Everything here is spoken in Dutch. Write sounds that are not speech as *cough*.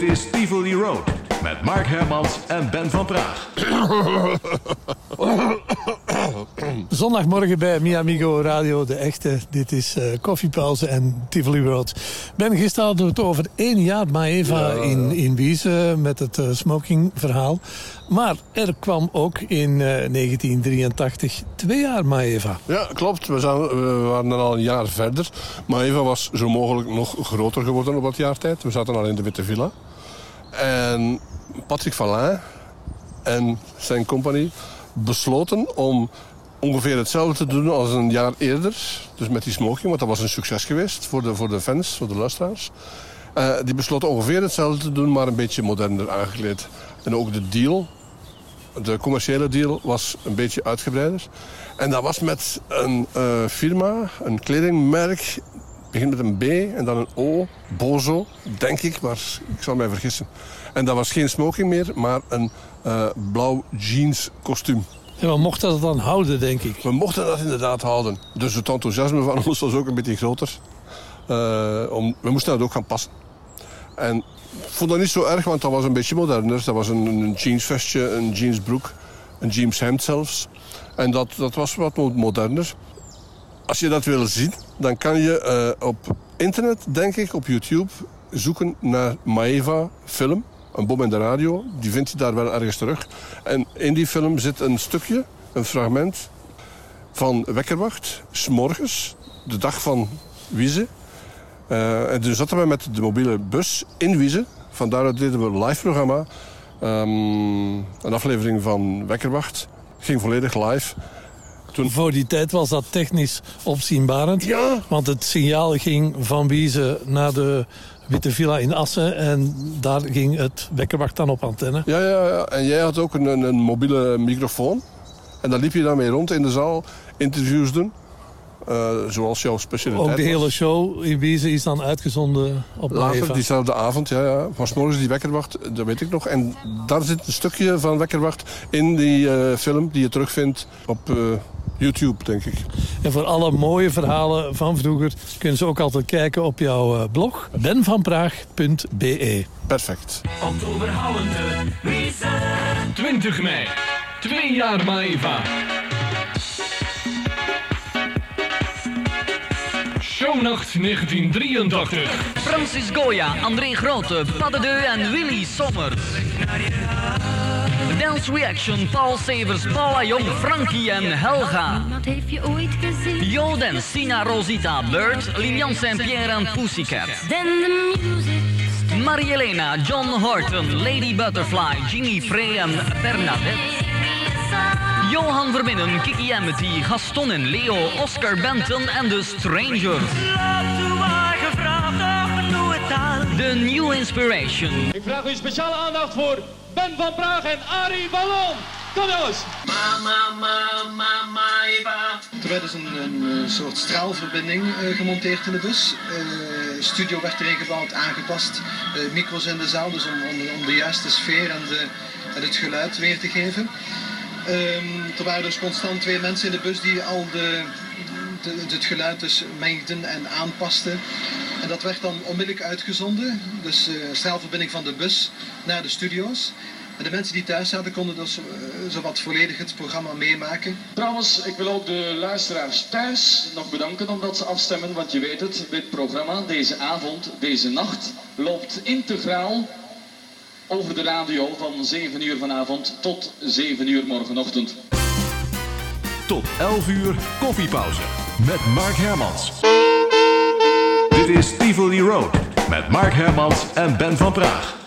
Dit is Tivoli Road met Mark Hermans en Ben van Praag. *coughs* Zondagmorgen bij Miamigo Radio, de echte. Dit is uh, Koffiepauze en Tivoli Road. Ben, gisteren hadden we het over één jaar Maeva in, in met het uh, smokingverhaal. Maar er kwam ook in uh, 1983 twee jaar Maeva. Ja, klopt. We, zijn, we waren dan al een jaar verder. Maeva was zo mogelijk nog groter geworden op dat jaar tijd. We zaten al in de Witte Villa. En Patrick Vallin en zijn compagnie besloten om ongeveer hetzelfde te doen als een jaar eerder. Dus met die smoking, want dat was een succes geweest voor de, voor de fans, voor de luisteraars. Uh, die besloten ongeveer hetzelfde te doen, maar een beetje moderner aangekleed. En ook de deal, de commerciële deal, was een beetje uitgebreider. En dat was met een uh, firma, een kledingmerk begint met een B en dan een O. Bozo, denk ik, maar ik zal mij vergissen. En dat was geen smoking meer, maar een uh, blauw jeans kostuum. En we mochten dat dan houden, denk ik. We mochten dat inderdaad houden. Dus het enthousiasme van ons was ook een beetje groter. Uh, om, we moesten dat ook gaan passen. En ik vond dat niet zo erg, want dat was een beetje moderner. Dat was een, jeansvestje, een jeansbroek, een jeanshemd zelfs. En dat, dat was wat moderner. Als je dat wil zien, dan kan je uh, op internet, denk ik, op YouTube... zoeken naar Maeva film een bom in de radio. Die vindt je daar wel ergens terug. En in die film zit een stukje, een fragment van Wekkerwacht, s'morgens, de dag van Wiese. Uh, en toen zaten we met de mobiele bus in Wiese. Vandaar deden we een live programma. Um, een aflevering van Wekkerwacht. Ging volledig live. Toen... Voor die tijd was dat technisch opzienbarend. Ja. Want het signaal ging van Wiese naar de Witte Villa in Assen. En daar ging het wekkerwacht dan op antenne. Ja, ja, ja. en jij had ook een, een, mobiele microfoon. En daar liep je dan mee rond in de zaal, interviews doen. Uh, zoals jouw specialiteit Ook de hele show in Wiese is dan uitgezonden op Later, diezelfde avond, ja. ja. Van morgens die wekkerwacht, dat weet ik nog. En daar zit een stukje van wekkerwacht in die uh, film die je terugvindt op... Uh, YouTube, denk ik. En voor alle mooie verhalen van vroeger kunnen ze ook altijd kijken op jouw blog benvanpraag.be. Perfect. Oktoberhalende, 20 mei, twee jaar Maeva. Shownacht 1983. Francis Goya, André Grote, Padde en Willy Sommer. Dance Reaction, Paul Severs, Paula Jong, Frankie en Helga. Joden, Sina Rosita, Bird, Lilian Saint-Pierre en Pussycat. Marie-Helena, John Horton, Lady Butterfly, Jimmy Frey en Bernadette. Johan Verbinnen, Kiki Amity, Gaston en Leo, Oscar Benton en The Strangers. The New Inspiration. Ik vraag u speciale aandacht voor Ben van Praag en Arie Ballon. Kom jongens. Mama, mama, mama. Er werd dus een, een soort straalverbinding uh, gemonteerd in de bus. Uh, studio werd erin gebouwd, aangepast. Uh, micro's in de zaal, dus om, om, om de juiste sfeer en, de, en het geluid weer te geven. Um, er waren dus constant twee mensen in de bus die al de, het geluid dus mengden en aanpasten. En dat werd dan onmiddellijk uitgezonden. Dus uh, straalverbinding van de bus naar de studio's. En de mensen die thuis zaten konden dus uh, zowat volledig het programma meemaken. Trouwens, ik wil ook de luisteraars thuis nog bedanken omdat ze afstemmen. Want je weet het, dit programma, deze avond, deze nacht, loopt integraal over de radio van 7 uur vanavond tot 7 uur morgenochtend. Tot 11 uur koffiepauze met Mark Hermans. Dit is Tivoli Road met Mark Hermans en Ben van Praag.